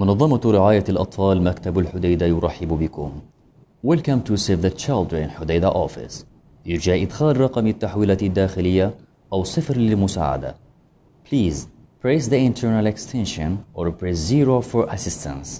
منظمة رعاية الأطفال مكتب الحديدة يرحب بكم. Welcome to Save the Children حديدة Office. يرجى إدخال رقم التحويلة الداخلية أو صفر للمساعدة. Please press the internal extension or press zero for assistance.